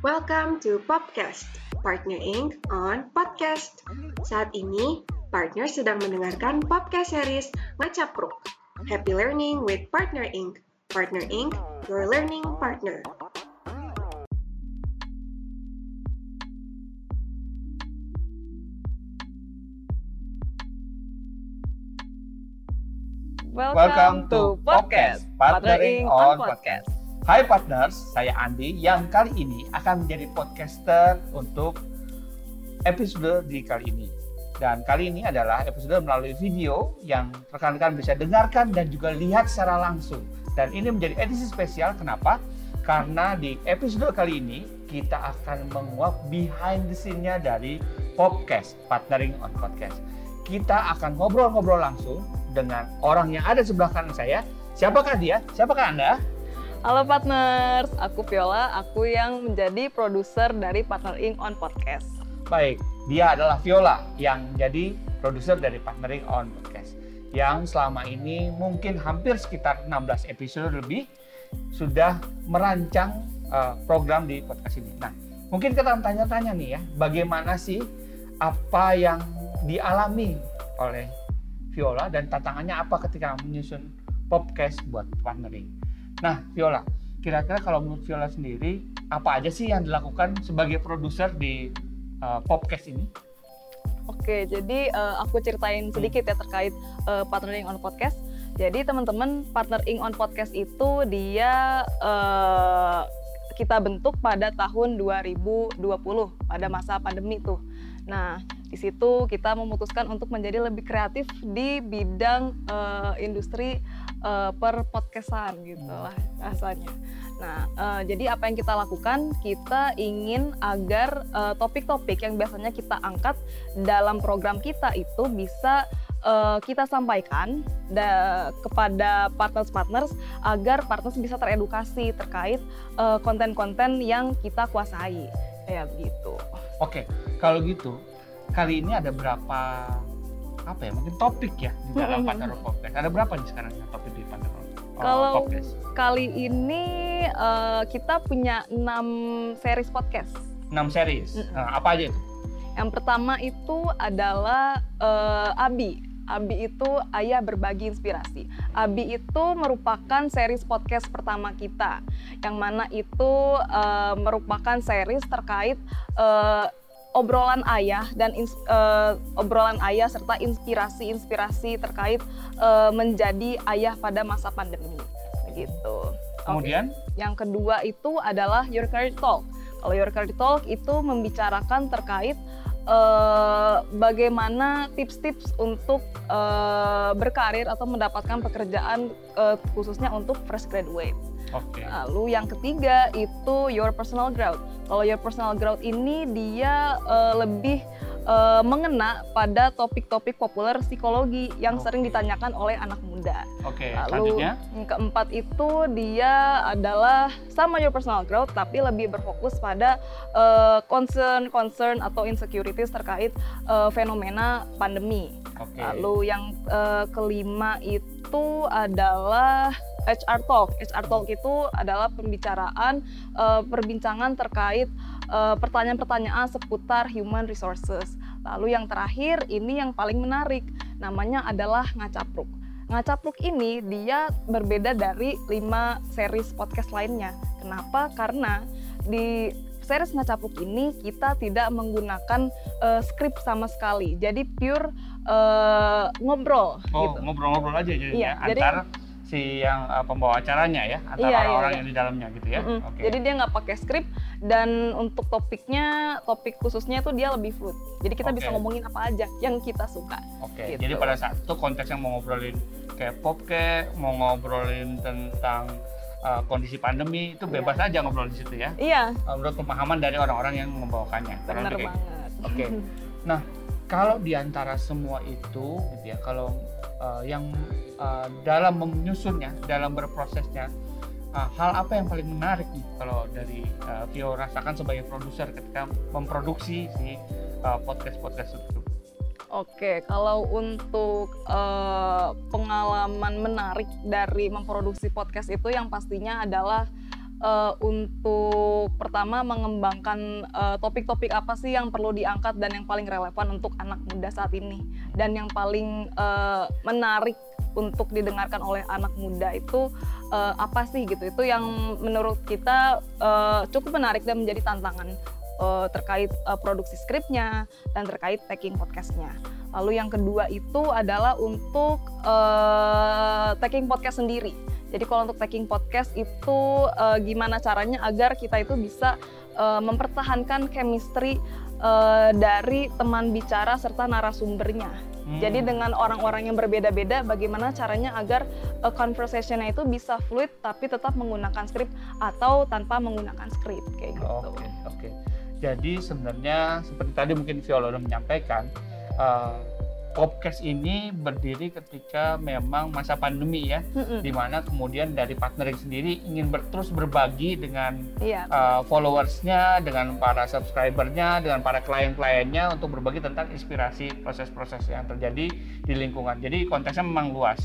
Welcome to Podcast, Partner Inc. on Podcast. Saat ini, partner sedang mendengarkan podcast series Macapruk. Happy Learning with Partner Inc. Partner Inc., your learning partner. Welcome to podcast Partnering on Podcast. Hai partners, saya Andi yang kali ini akan menjadi podcaster untuk episode di kali ini. Dan kali ini adalah episode melalui video yang rekan-rekan bisa dengarkan dan juga lihat secara langsung. Dan ini menjadi edisi spesial, kenapa? Karena di episode kali ini kita akan menguak behind the scene-nya dari podcast, Partnering on Podcast. Kita akan ngobrol-ngobrol langsung dengan orang yang ada sebelah kanan saya. Siapakah dia? Siapakah Anda? Halo partners, aku Viola, aku yang menjadi produser dari Partnering on Podcast. Baik, dia adalah Viola yang menjadi produser dari Partnering on Podcast. Yang selama ini mungkin hampir sekitar 16 episode lebih sudah merancang uh, program di podcast ini. Nah, mungkin kita tanya-tanya nih ya, bagaimana sih apa yang dialami oleh Viola dan tantangannya apa ketika menyusun podcast buat partnering. Nah, Viola, kira-kira kalau menurut Viola sendiri apa aja sih yang dilakukan sebagai produser di uh, podcast ini? Oke, jadi uh, aku ceritain sedikit ya terkait uh, partnering on podcast. Jadi teman-teman partnering on podcast itu dia uh, kita bentuk pada tahun 2020 pada masa pandemi tuh. Nah, di situ kita memutuskan untuk menjadi lebih kreatif di bidang uh, industri uh, per podcastan gitu lah rasanya. Nah, uh, jadi apa yang kita lakukan? Kita ingin agar topik-topik uh, yang biasanya kita angkat dalam program kita itu bisa uh, kita sampaikan da, kepada partners-partners agar partners bisa teredukasi terkait konten-konten uh, yang kita kuasai kayak begitu. Oke, kalau gitu kali ini ada berapa apa ya mungkin topik ya di dalam Partner Podcast. Ada berapa nih sekarang topik di Partner Kalau podcast? kali ini uh, kita punya 6 series podcast. 6 series. Mm -hmm. Nah, apa aja itu? Yang pertama itu adalah uh, Abi. Abi itu Ayah Berbagi Inspirasi. Abi itu merupakan series podcast pertama kita, yang mana itu uh, merupakan series terkait uh, obrolan ayah dan uh, obrolan ayah serta inspirasi-inspirasi terkait uh, menjadi ayah pada masa pandemi begitu. Kemudian okay. yang kedua itu adalah Your Career Talk. Kalau Your Career Talk itu membicarakan terkait uh, bagaimana tips-tips untuk uh, berkarir atau mendapatkan pekerjaan uh, khususnya untuk fresh graduate. Okay. Lalu yang ketiga itu your personal growth. Kalau your personal growth ini dia uh, lebih uh, mengena pada topik-topik populer psikologi yang okay. sering ditanyakan oleh anak muda. Oke. Okay, Lalu selanjutnya yang keempat itu dia adalah sama your personal growth tapi lebih berfokus pada uh, concern concern atau insecurities terkait uh, fenomena pandemi. Okay. Lalu yang uh, kelima itu adalah HR Talk. HR Talk itu adalah pembicaraan, uh, perbincangan terkait pertanyaan pertanyaan-pertanyaan seputar human resources. Lalu yang terakhir ini yang paling menarik, namanya adalah ngacapruk. Ngacapruk ini dia berbeda dari lima series podcast lainnya. Kenapa? Karena di series ngacapruk ini kita tidak menggunakan uh, skrip sama sekali. Jadi pure uh, ngobrol. Oh, gitu. ngobrol-ngobrol aja jadi iya, ya, jadi, antar si yang uh, pembawa acaranya ya antara iya, iya orang-orang iya, yang di dalamnya gitu ya. Mm -hmm. okay. Jadi dia nggak pakai skrip dan untuk topiknya topik khususnya itu dia lebih fluid. Jadi kita okay. bisa ngomongin apa aja yang kita suka. Oke. Okay. Gitu. Jadi pada saat itu konteks yang mau ngobrolin kayak pop kayak mau ngobrolin tentang uh, kondisi pandemi itu iya. bebas yeah. aja ngobrol di situ ya. Iya. Uh, menurut pemahaman dari orang-orang yang membawakannya. Benar banget. Oke. Okay. Nah, kalau di antara semua itu gitu ya, kalau uh, yang uh, dalam menyusunnya, dalam berprosesnya, uh, hal apa yang paling menarik nih kalau dari uh, Vio rasakan sebagai produser ketika memproduksi si uh, podcast podcast itu? Oke, kalau untuk uh, pengalaman menarik dari memproduksi podcast itu yang pastinya adalah uh, untuk pertama mengembangkan uh, topik-topik apa sih yang perlu diangkat dan yang paling relevan untuk anak muda saat ini dan yang paling uh, menarik untuk didengarkan oleh anak muda itu uh, apa sih gitu itu yang menurut kita uh, cukup menarik dan menjadi tantangan uh, terkait uh, produksi skripnya dan terkait taking podcastnya. Lalu yang kedua itu adalah untuk uh, taking podcast sendiri. Jadi kalau untuk taking podcast itu uh, gimana caranya agar kita itu bisa uh, mempertahankan chemistry uh, dari teman bicara serta narasumbernya. Hmm. Jadi dengan orang-orang yang berbeda-beda, bagaimana caranya agar uh, conversationnya itu bisa fluid tapi tetap menggunakan skrip atau tanpa menggunakan skrip kayak gitu. Oke, okay, oke. Okay. Jadi sebenarnya seperti tadi mungkin Viola menyampaikan, uh, podcast ini berdiri ketika memang masa pandemi ya, mm-hmm. di mana kemudian dari partnering sendiri ingin ber, terus berbagi dengan yeah. Iya. uh, followersnya, dengan para subscribernya, dengan para klien-kliennya untuk berbagi tentang inspirasi proses-proses yang terjadi di lingkungan. Jadi konteksnya memang luas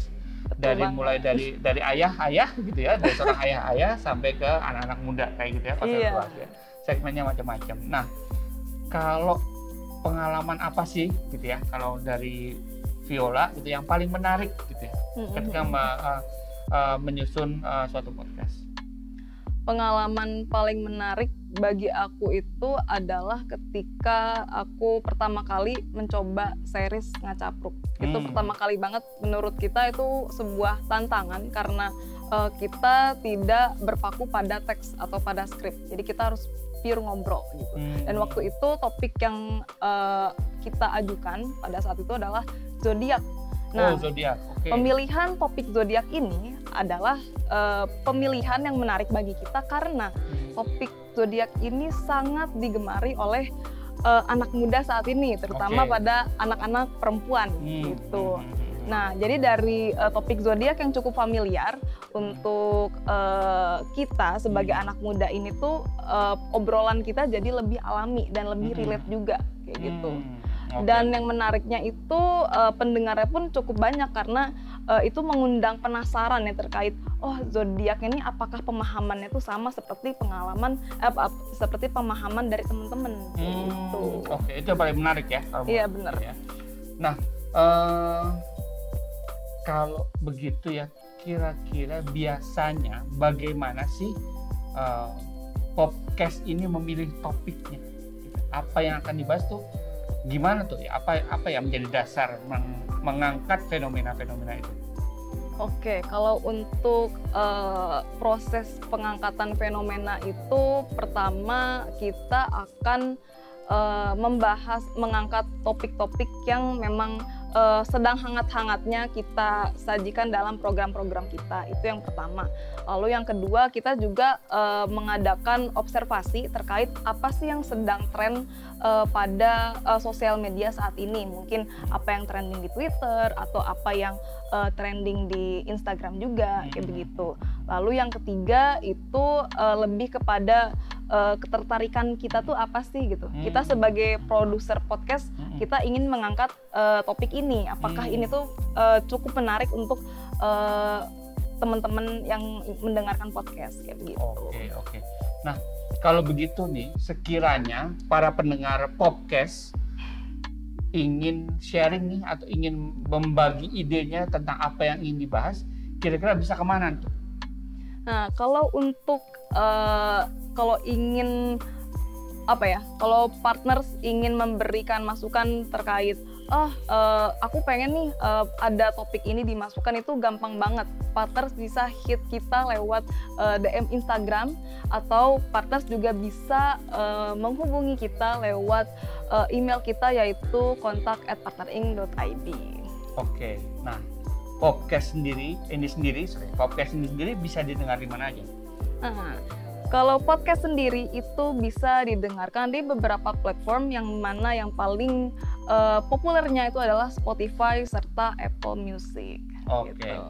dari banget. mulai dari dari ayah-ayah gitu ya, dari seorang ayah-ayah sampai ke anak-anak muda kayak gitu ya, konsep yeah. luas ya segmennya macam-macam. Nah, kalau pengalaman apa sih gitu ya kalau dari Viola itu yang paling menarik gitu ya mm-hmm. ketika uh, uh, menyusun uh, suatu podcast? Pengalaman paling menarik bagi aku itu adalah ketika aku pertama kali mencoba series ngacapruk. Hmm. Itu pertama kali banget menurut kita itu sebuah tantangan karena uh, kita tidak berpaku pada teks atau pada skrip. Jadi kita harus pure ngobrol gitu. Hmm. Dan waktu itu topik yang uh, kita ajukan pada saat itu adalah zodiak. Nah, oh, zodiak. Okay. pemilihan topik zodiak ini adalah uh, pemilihan yang menarik bagi kita karena hmm. topik zodiak ini sangat digemari oleh uh, anak muda saat ini, terutama okay. pada anak-anak perempuan hmm. gitu. Hmm. Nah, jadi dari uh, topik zodiak yang cukup familiar untuk uh, kita sebagai hmm. anak muda ini tuh uh, obrolan kita jadi lebih alami dan lebih hmm. relate juga kayak gitu. Hmm. Okay. Dan yang menariknya itu uh, pendengarnya pun cukup banyak karena uh, itu mengundang penasaran ya terkait oh zodiak ini apakah pemahamannya itu sama seperti pengalaman eh, seperti pemahaman dari teman-teman hmm. gitu. Oke, okay. itu yang paling menarik ya. Iya benar. Ya. Nah, uh, kalau begitu ya kira-kira biasanya bagaimana sih uh, podcast ini memilih topiknya? Apa yang akan dibahas tuh gimana tuh? Ya apa apa yang menjadi dasar meng, mengangkat fenomena-fenomena itu? Oke, kalau untuk uh, proses pengangkatan fenomena itu pertama kita akan uh, membahas mengangkat topik-topik yang memang uh, sedang hangat-hangatnya kita sajikan dalam program-program kita. Itu yang pertama. Lalu yang kedua, kita juga uh, mengadakan observasi terkait apa sih yang sedang tren uh, pada uh, sosial media saat ini. Mungkin apa yang trending di Twitter atau apa yang uh, trending di Instagram juga kayak hmm. begitu. Lalu yang ketiga itu uh, lebih kepada uh, ketertarikan kita tuh apa sih gitu. Hmm. Kita sebagai produser podcast hmm. kita ingin mengangkat uh, topik ini. Apakah hmm. ini tuh uh, cukup menarik untuk uh, teman-teman yang mendengarkan podcast kayak begitu. Oke okay, oke. Okay. Nah kalau begitu nih sekiranya para pendengar podcast ingin sharing nih atau ingin membagi idenya tentang apa yang ingin dibahas, kira-kira bisa ke mana tuh? Nah, kalau untuk uh, kalau ingin apa ya kalau partners ingin memberikan masukan terkait oh uh, aku pengen nih uh, ada topik ini dimasukkan itu gampang banget. Partners bisa hit kita lewat uh, DM Instagram atau partners juga bisa uh, menghubungi kita lewat uh, email kita yaitu kontak at partnering.id Oke, nah podcast sendiri ini sendiri sorry, podcast ini sendiri bisa didengar di mana aja? Kalau podcast sendiri itu bisa didengarkan di beberapa platform yang mana yang paling uh, populernya itu adalah Spotify serta Apple Music. Oke. Okay. Gitu.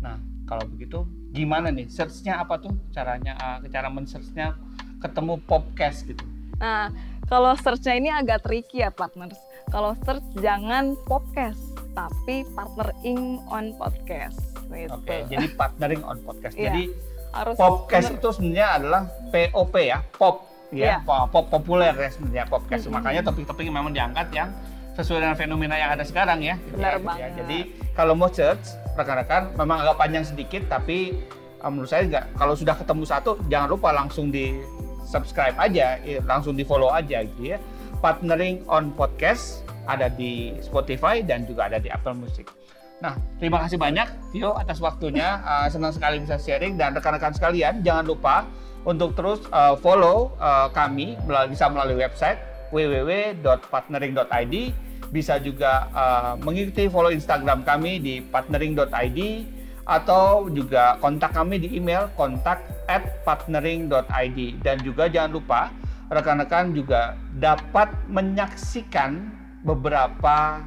Nah, kalau begitu gimana nih searchnya apa tuh caranya uh, cara men-searchnya ketemu podcast gitu? Nah, kalau searchnya ini agak tricky ya partners. Kalau search jangan podcast tapi partnering on podcast. Gitu. Oke, okay, jadi partnering on podcast. yeah. Jadi harus podcast bener. itu sebenarnya adalah POP ya, pop ya, Iya. pop, pop populer ya sebenarnya podcast. Mm-mm. Makanya topik-topik memang diangkat yang sesuai dengan fenomena yang ada sekarang ya. gitu Benar ya, gitu ya. banget. Jadi kalau mau search rekan-rekan memang agak panjang sedikit tapi uh, menurut saya nggak kalau sudah ketemu satu jangan lupa langsung di subscribe aja, eh, langsung di follow aja gitu ya. Partnering on podcast ada di Spotify dan juga ada di Apple Music. Nah, terima kasih banyak Vio atas waktunya. Uh, senang sekali bisa sharing. Dan rekan-rekan sekalian jangan lupa untuk terus uh, follow uh, kami melalui, bisa melalui website www.partnering.id bisa juga uh, mengikuti follow Instagram kami di partnering.id atau juga kontak kami di email kontak at partnering.id dan juga jangan lupa rekan-rekan juga dapat menyaksikan beberapa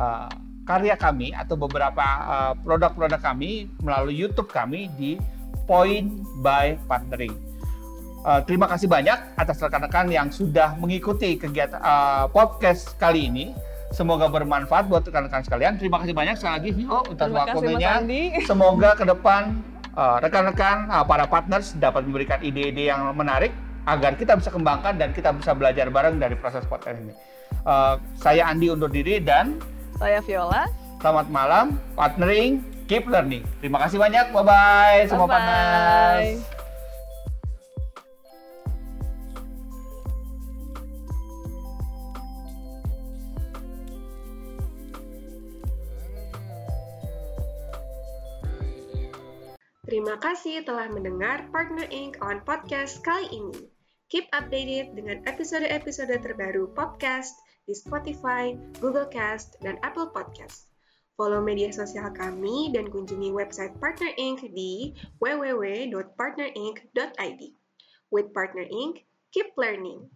uh, karya kami atau beberapa uh, produk-produk kami melalui YouTube kami di Point by Partnering. Uh, terima kasih banyak atas rekan-rekan yang sudah mengikuti kegiatan uh, podcast kali ini. Semoga bermanfaat buat rekan-rekan sekalian. Terima kasih banyak sekali lagi Vio Mas waktunya. Semoga ke depan uh, rekan-rekan uh, para partners dapat memberikan ide-ide yang menarik agar kita bisa kembangkan dan kita bisa belajar bareng dari proses podcast ini. Uh, saya Andi undur diri dan Saya Viola. selamat malam, partnering, keep learning. Terima kasih banyak, bye-bye semua Bye-bye. partners. Terima kasih telah mendengar Partner Inc. on podcast kali ini. Keep updated dengan episode-episode terbaru podcast di Spotify, Google Cast, dan Apple Podcast. Follow media sosial kami dan kunjungi website Partner Inc. di www.partnerinc.id. With Partner Inc., keep learning.